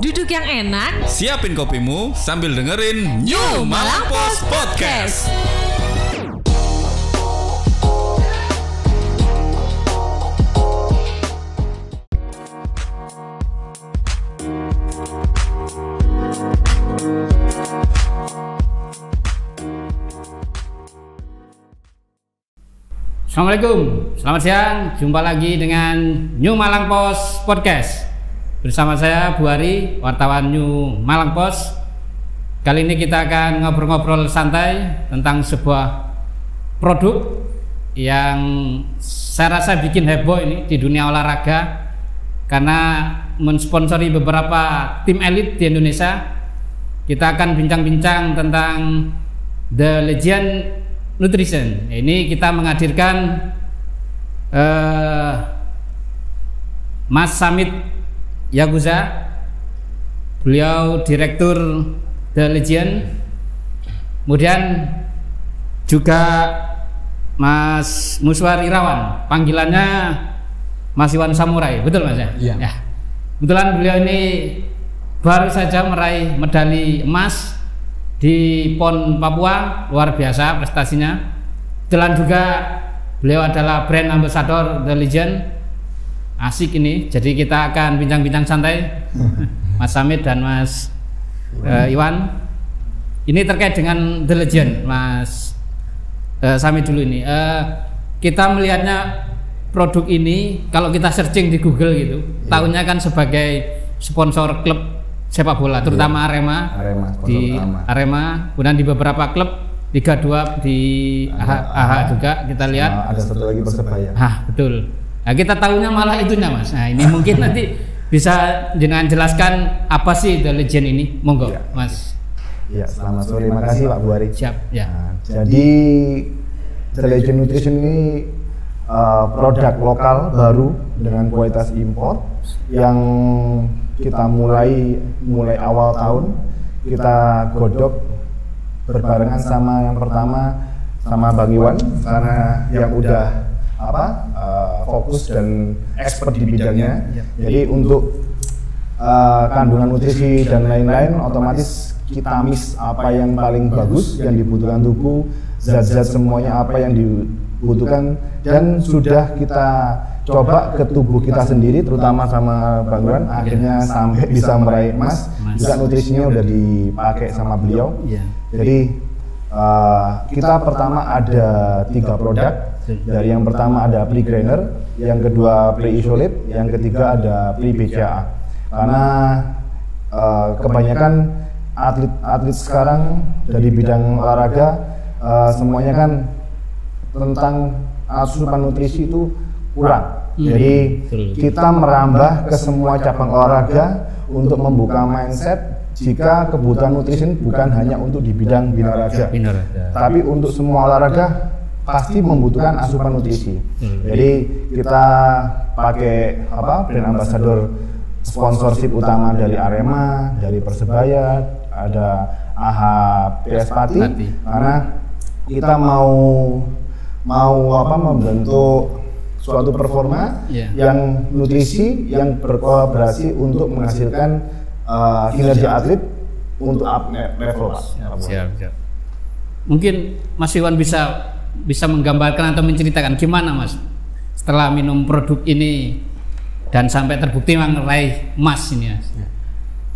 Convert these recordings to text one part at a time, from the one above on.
Duduk yang enak, Siapin kopimu sambil dengerin New Malang Post Podcast. Assalamualaikum, selamat siang. Jumpa lagi dengan New Malang Post Podcast. Bersama saya Bu Ari, wartawan New Malang Post. Kali ini kita akan ngobrol-ngobrol santai tentang sebuah produk yang saya rasa bikin heboh ini di dunia olahraga karena mensponsori beberapa tim elit di Indonesia. Kita akan bincang-bincang tentang The Legend Nutrition. Ini kita menghadirkan eh, Mas Samit Yaguza. Beliau direktur The Legion. Kemudian juga Mas Muswar Irawan. Panggilannya Mas Iwan Samurai. Betul Mas ya? Iya. Ya. Kebetulan beliau ini baru saja meraih medali emas di PON Papua luar biasa prestasinya. Kebetulan juga beliau adalah brand ambassador The Legend. Asik ini. Jadi kita akan bincang-bincang santai Mas Samit dan Mas eh, Iwan. Ini terkait dengan The Legend, Mas eh, Samit dulu ini. Eh, kita melihatnya produk ini kalau kita searching di Google gitu, tahunnya kan sebagai sponsor klub sepak bola, terutama Arema Arema, sponsor di utama. Arema, kemudian di beberapa klub Liga 2 di AH, AH juga kita lihat. Ada satu lagi persebaya. Ah, betul. Nah, kita tahunya malah itunya, Mas. Nah, ini mungkin nanti bisa dengan jelaskan apa sih The Legend ini? Monggo, Iya. Mas. Ya, selamat sore. Terima kasih Pak Buari. Siap, ya. Nah, jadi The Legend Nutrition ini uh, produk lokal baru dengan kualitas impor yang kita mulai mulai awal tahun kita godok berbarengan sama yang pertama sama Bang Iwan karena yang udah apa uh, fokus dan expert di bidangnya. Jadi untuk uh, kandungan nutrisi dan lain-lain otomatis kita miss apa yang paling bagus yang dibutuhkan tubuh zat-zat semuanya apa yang dibutuhkan dan sudah kita coba ke tubuh kita sendiri terutama sama Bang Iwan akhirnya sampai bisa meraih emas Emas. juga nutrisinya udah dipakai sama beliau Iya. jadi uh, kita pertama ada tiga produk dari yang pertama ada pre-grainer, yang kedua pre-isolate, yang ketiga ada pre-BCA. Karena uh, kebanyakan atlet-atlet sekarang dari bidang olahraga uh, semuanya kan tentang asupan nutrisi itu kurang. Jadi betul. kita merambah ke semua cabang olahraga untuk membuka mindset jika kebutuhan nutrisi bukan hanya untuk di bidang binaraga, Benar. tapi untuk semua olahraga pasti membutuhkan asupan nutrisi. Hmm. Jadi kita pakai apa brand ambassador sponsorship utama dari Arema, dari Persebaya, ada AH PS Pati, karena kita mau mau apa membentuk suatu performa Iya. yang nutrisi yang berkolaborasi untuk menghasilkan uh, kinerja atlet untuk up level. Pak. Siap, siap. Mungkin Mas Iwan bisa bisa menggambarkan atau menceritakan gimana Mas setelah minum produk ini dan sampai terbukti meraih emas ini Mas.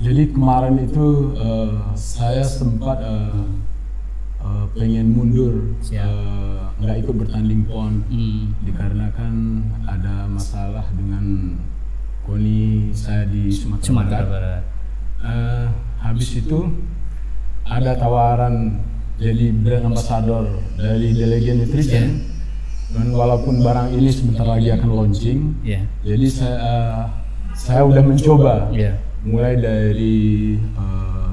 Jadi kemarin itu eh, saya sempat eh, eh, pengen mundur, Siap. nggak ikut bertanding pon Hmm. dikarenakan ada masalah dengan koni saya di Sumatera, Sumatera Barat. Barat. Eh, habis itu ada tawaran jadi brand ambassador dari Delegate Nutrition dan walaupun barang ini sebentar lagi akan launching, Iya. jadi saya eh, saya udah mencoba Iya. mulai dari uh,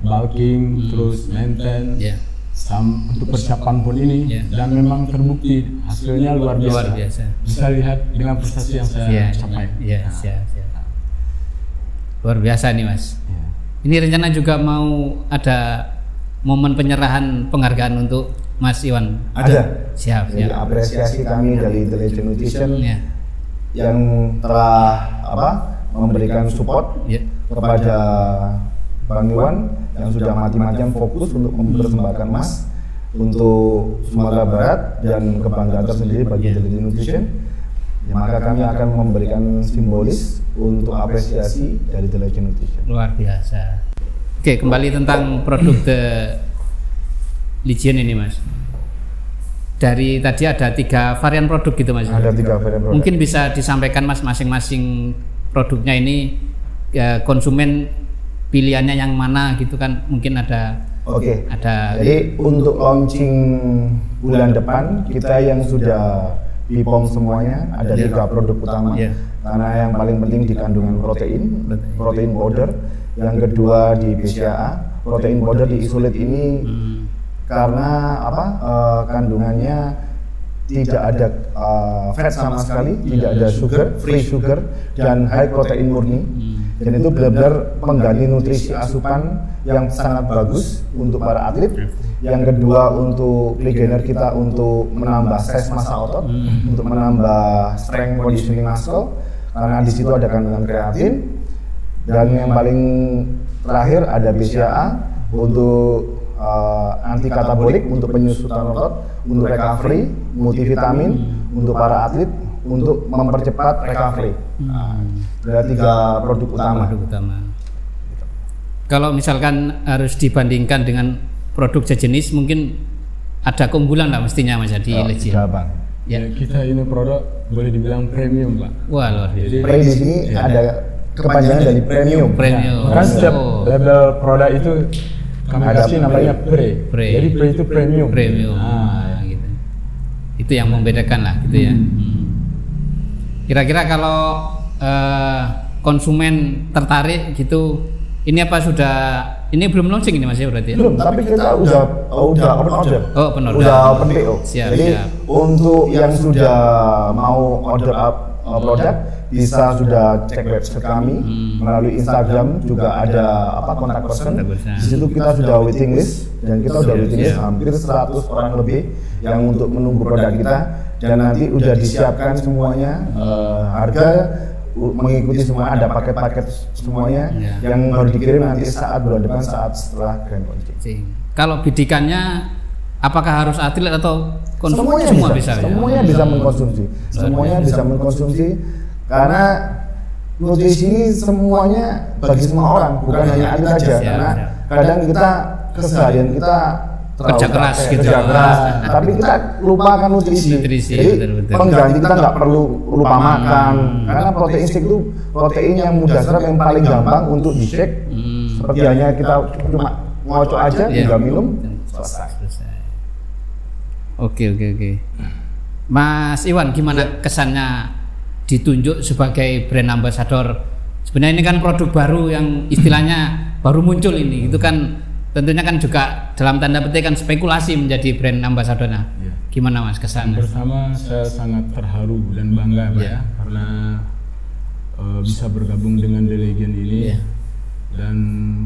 bulking terus maintain Iya. sam untuk persiapan pun ini Iya. dan memang terbukti hasilnya luar biasa. Luar biasa. Bisa lihat dengan prestasi yang saya Iya. capai. Iya, Nah, siap, siap. Luar biasa nih Mas. iya. Ini rencana juga mau ada momen penyerahan penghargaan untuk Mas Iwan. Ada. Siap, Jadi siap. apresiasi kami dari The Legend Nutrition Ya. yang telah apa memberikan support Ya. kepada Bang Iwan yang sudah mati-matian fokus untuk mempersembahkan emas untuk Sumatera Barat dan kebanggaan tersendiri bagi Jelly Nutrition. Ya, maka kami akan memberikan simbolis untuk apresiasi dari The Legend Nutrition. Luar biasa. Oke, kembali tentang produk The Legion ini, Mas. Dari tadi ada tiga varian produk gitu, Mas. Ada tiga varian produk. Mungkin bisa disampaikan, Mas, masing-masing produknya ini ya, konsumen pilihannya yang mana gitu kan? Mungkin ada Oke. ada Jadi untuk launching bulan depan kita yang sudah BPOM semuanya ada Ya. tiga produk utama. Ya. Karena yang paling penting di kandungan protein, protein powder. Yang kedua di BCAA, protein powder di isolate ini hmm, karena apa eh, kandungannya tidak ada eh, fat sama sekali, tidak ada sugar, free sugar dan high protein murni. Dan itu benar-benar pengganti nutrisi asupan yang sangat bagus untuk para atlet. Yang kedua untuk beginner kita untuk menambah size massa otot, untuk menambah strength conditioning muscle karena di situ ada kandungan kreatin. Dan yang paling terakhir ada BCAA untuk uh, anti katabolik untuk penyusutan otot, untuk recovery, multivitamin untuk para atlet untuk mempercepat recovery. Nah, ada tiga produk utama. produk utama. Kalau misalkan harus dibandingkan dengan produk sejenis, mungkin ada keunggulan lah mestinya Mas ya di Oh, Bang. Ya. Ya, kita ini produk boleh dibilang premium, Pak. Wah luar biasa. Jadi Pre di sini ada kepanjangan dari premium. Premium. kan setiap Oh. label produk itu kami Ada kasih namanya pre. Pre. Jadi pre itu premium. Premium. Ah, gitu. Itu yang membedakan lah gitu ya. Hmm. Kira-kira kalau eh, konsumen tertarik gitu, ini apa sudah ini belum launching ini Mas ya berarti ya? Belum, tapi kita udah udah open order. Oh, open order. Udah open PO. Siap, Jadi siap. untuk yang sudah mau order up uh, produk bisa sudah cek website kami melalui Instagram juga ada apa kontak person. Di situ kita sudah waiting list dan kita sudah waiting list hampir 100 orang lebih yang untuk menunggu produk kita dan nanti udah disiapkan semuanya uh, harga mengikuti semua ada paket-paket semuanya Ya. yang baru dikirim nanti saat bulan depan saat setelah grand launching. Kalau bidikannya apakah harus atlet atau konsumen semuanya semua bisa, bisa, ya? semuanya bisa mengkonsumsi semuanya bisa mengkonsumsi karena nutrisi ini semuanya bagi semua orang bukan hanya atlet saja karena siap. kadang kita keseharian kita Kerja keras capek, gitu. kerja keras tapi kita lupakan nutrisi, Nutrisi, jadi pengganti kita nggak perlu lupa makan karena protein shake itu protein yang mudah serap yang paling gampang untuk di shake Hmm. seperti hanya kita cuma ngocok aja Iya. tinggal minum selesai Selesai. Oke oke oke. Mas Iwan gimana Ya. kesannya ditunjuk sebagai brand ambassador? Sebenarnya ini kan produk baru yang istilahnya baru muncul ini. Itu kan tentunya kan juga dalam tanda petik kan spekulasi menjadi brand ambassadornya. Iya. Gimana Mas kesannya? Pertama saya sangat terharu dan bangga Pak, Iya. ya karena eh, bisa bergabung dengan The Legend ini. Iya. Dan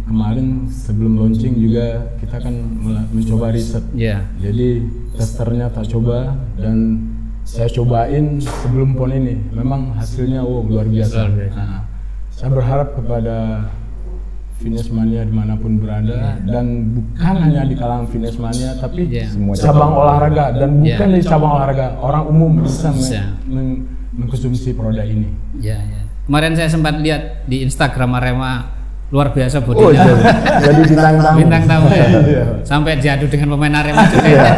kemarin sebelum launching juga kita kan mencoba riset. Ya. Jadi testernya tak coba dan saya cobain sebelum pon ini. Memang hasilnya wow luar biasa. Luar biasa. Nah, saya berharap kepada fitness mania di mana pun berada dan bukan hanya di kalangan fitness mania tapi Iya. Semua cabang olahraga dan Iya. bukan di cabang olahraga orang umum bisa, Bisa. men- mengkonsumsi produk ini. Ya ya. Kemarin saya sempat lihat di Instagram Arema luar biasa Oh bodinya. iya, jadi bintang tamu. Bintang tamu ya. Iya. Sampai diadu dengan pemain Arema juga. Iya. ya.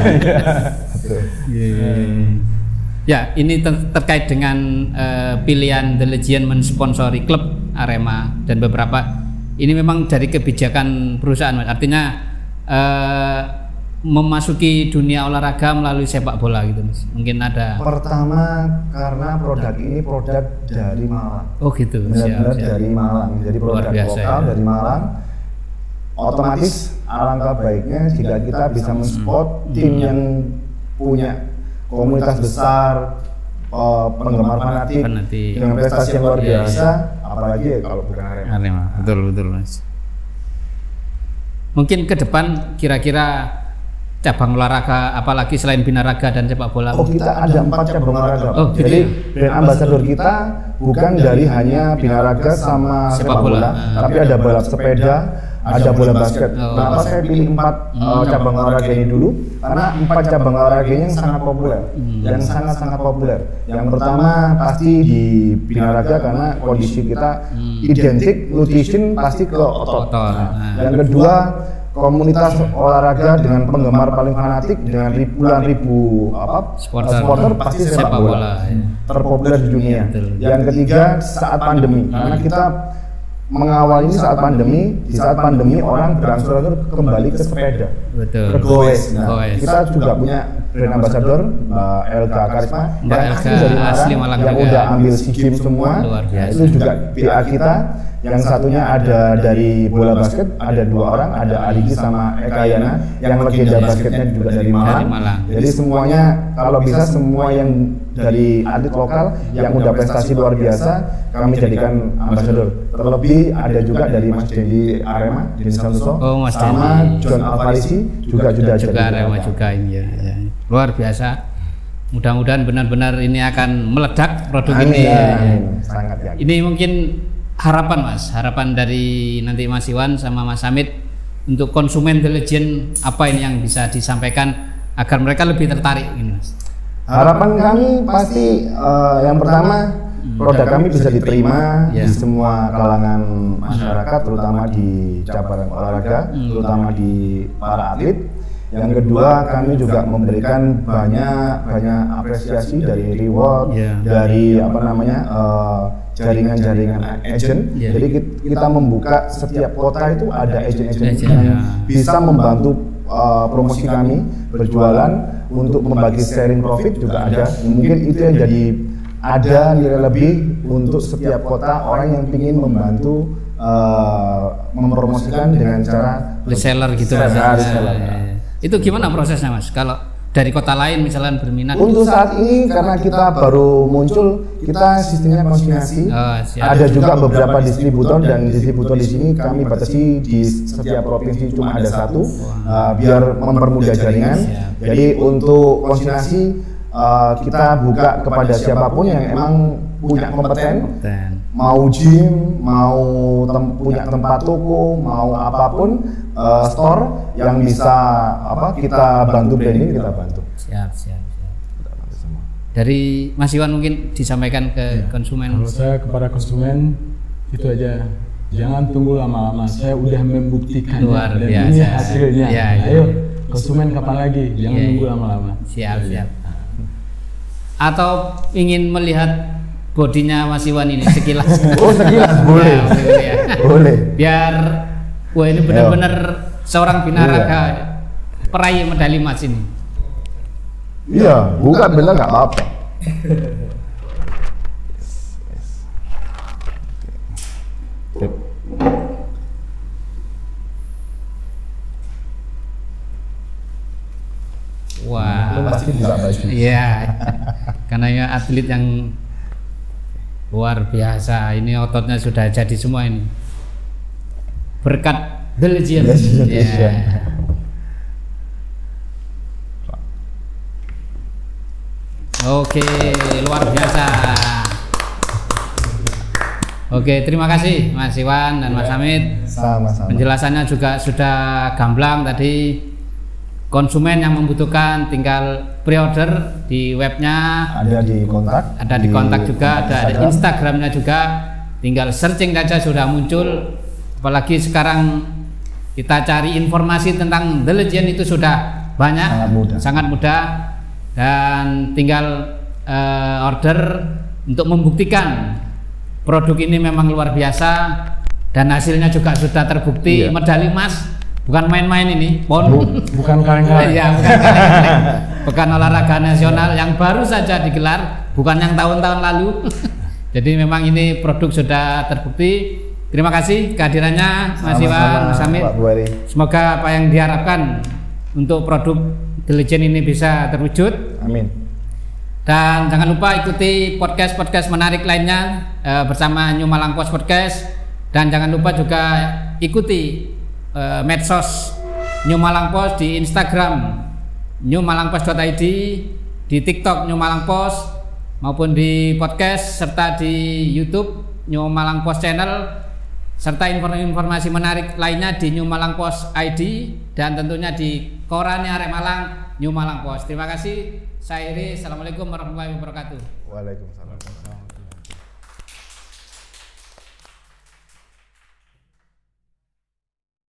Betul. Ya, ini ter- terkait dengan eh, pilihan The Legion mensponsori klub Arema dan beberapa ini memang dari kebijakan perusahaan, Mas. Artinya eh, memasuki dunia olahraga melalui sepak bola gitu, Mas. Mungkin ada Pertama karena produk ini produk dari Malang. Oh gitu. Benar-benar dari Malang. Jadi Luar produk biasa, lokal ya. dari Malang. Otomatis alangkah baiknya jika kita bisa mensupport tim yang punya komunitas besar, eh, penggemar fanatik, Fanatik. dengan prestasi yang luar Iya, iya. biasa, apalagi ya kalau bukan Arema. Arema, betul betul mas. Mungkin ke depan kira-kira cabang olahraga apalagi selain binaraga dan sepak bola? Oh kita ada empat cabang olahraga. Oh, gitu Jadi brand ambassador kita bukan dari hanya binaraga sama Sepak bola. bola, tapi ada balap sepeda, ada bola basket. Oh. Kenapa saya pilih empat uh, cabang olahraga ini dulu? Karena empat cabang olahraga ini sangat populer, yang sangat sangat populer. Yang pertama pasti di binaraga karena kondisi kita identik nutrition pasti ke otot. Otot. Nah, Ah. yang kedua komunitas olahraga dengan penggemar paling fanatik dengan ribuan ribu apa Supporter. supporter pasti sepak, Sepak bola, bola, ya. terpopuler di dunia. Betul. Yang ketiga saat pandemi karena kita mengawal ini saat pandemi di saat pandemi orang berangsur-angsur kembali ke sepeda Betul. ke goes. Nah, Goes. kita juga punya brand ambassador Mbak Elga Karisma Mbak yang Elga asli dari Malang, asli Malang yang juga. udah ambil SEA Games semua. Luar biasa. Itu juga PA kita. Yang satunya ada dari bola basket, ada dua orang, ada Aligi sama Eka Yana yang legenda basketnya juga dari Malang. Dari Malang. Jadi semuanya kalau bisa semua yang dari atlet lokal yang udah prestasi luar biasa kami jadikan ambasador. Terlebih ada juga dari Mas Dendi Arema, Dendi Santoso, Oh, Mas sama. John Alvarisi juga sudah juga jadi Arema juga ini ya, ya. luar biasa mudah-mudahan benar-benar ini akan meledak produk Amin, ini ya, ya. amin. sangat yakin. ini mungkin harapan mas harapan dari nanti Mas Iwan sama Mas Hamid untuk konsumen The Legend apa ini yang bisa disampaikan agar mereka lebih tertarik ini mas Harapan kami pasti eh, yang pertama produk kami bisa diterima Ya. di semua kalangan masyarakat, terutama di cabang olahraga, terutama di para atlet. Yang kedua kami juga memberikan banyak banyak apresiasi dari reward, Ya. dari apa namanya eh, jaringan-jaringan agent. Ya. Jadi kit- kita membuka setiap kota itu ada agent-agent Agent, yang ya. bisa membantu uh, promosi kami berjualan untuk membagi sharing profit juga ada. Mungkin itu yang jadi ada nilai lebih untuk setiap kota orang yang ingin membantu uh, mempromosikan dengan cara reseller gitu Reseller. Ya, ya, ya. itu gimana prosesnya mas kalau dari kota lain misalnya berminat Untuk saat ini karena kita baru muncul, kita sistemnya konsinyasi. Oh, siap. ada juga beberapa distributor dan distributor di sini kami batasi di setiap provinsi cuma ada satu, uh, biar mempermudah jaringan. Siap. Jadi untuk konsinyasi uh, kita buka kepada siapa pun yang emang punya kompeten, Dan mau gym, mau tem- punya tempat toko, mau apa pun uh, store yang bisa apa kita bantu branding kita bantu. siap siap siap dari Mas Iwan mungkin disampaikan ke konsumen Kalau saya kepada konsumen itu aja jangan tunggu lama-lama. Saya udah membuktikan Luar dan biasa. ini hasilnya. Ya, ya. Ayo konsumen kapan lagi? Jangan Ya, ya. lama-lama. siap siap atau ingin melihat bodinya Mas Iwan ini sekilas Oh sekilas boleh, Ya, boleh ya. boleh. biar wah ini benar-benar seorang binaraga peraih medali emas ini Iya, bukan bener nggak apa-apa. wah Lu pasti baju. Iya, karena ya atlet yang luar biasa. Ini ototnya sudah jadi semua ini. Berkat. Yes, yes, Iya. Oke, luar biasa. Oke, terima kasih Mas Iwan dan Mas Hamid. Sama-sama. Penjelasannya juga sudah gamblang tadi. Konsumen yang membutuhkan tinggal pre-order di webnya, Ada di kontak. ada di kontak juga, ada, ada Instagram. Instagramnya juga. Tinggal searching saja sudah muncul. Apalagi sekarang kita cari informasi tentang The Legend itu sudah banyak, Sangat mudah. sangat mudah. dan tinggal eh, order untuk membuktikan produk ini memang luar biasa dan hasilnya juga sudah terbukti Iya. medali emas bukan main-main ini pon Bu- bukan kaleng-kaleng. Iya, bukan kaleng-kaleng. Bukan olahraga nasional yang baru saja digelar, bukan yang tahun-tahun lalu. Jadi memang ini produk sudah terbukti. Terima kasih kehadirannya Mas Iwan, Mas Buari. Semoga apa yang diharapkan untuk produk The Legend ini bisa terwujud. Amin. Dan jangan lupa ikuti podcast-podcast menarik lainnya eh, bersama New Malang Post Podcast. Dan jangan lupa juga ikuti eh, medsos New Malang Post di Instagram newmalangpost.id, di TikTok New Malang Post maupun di podcast serta di YouTube New Malang Post Channel serta informasi menarik lainnya di New Malang Post ID dan tentunya di korannya Arek Malang New Malang Post. Terima kasih. Saya Iri. Assalamualaikum warahmatullahi wabarakatuh. Waalaikumsalam.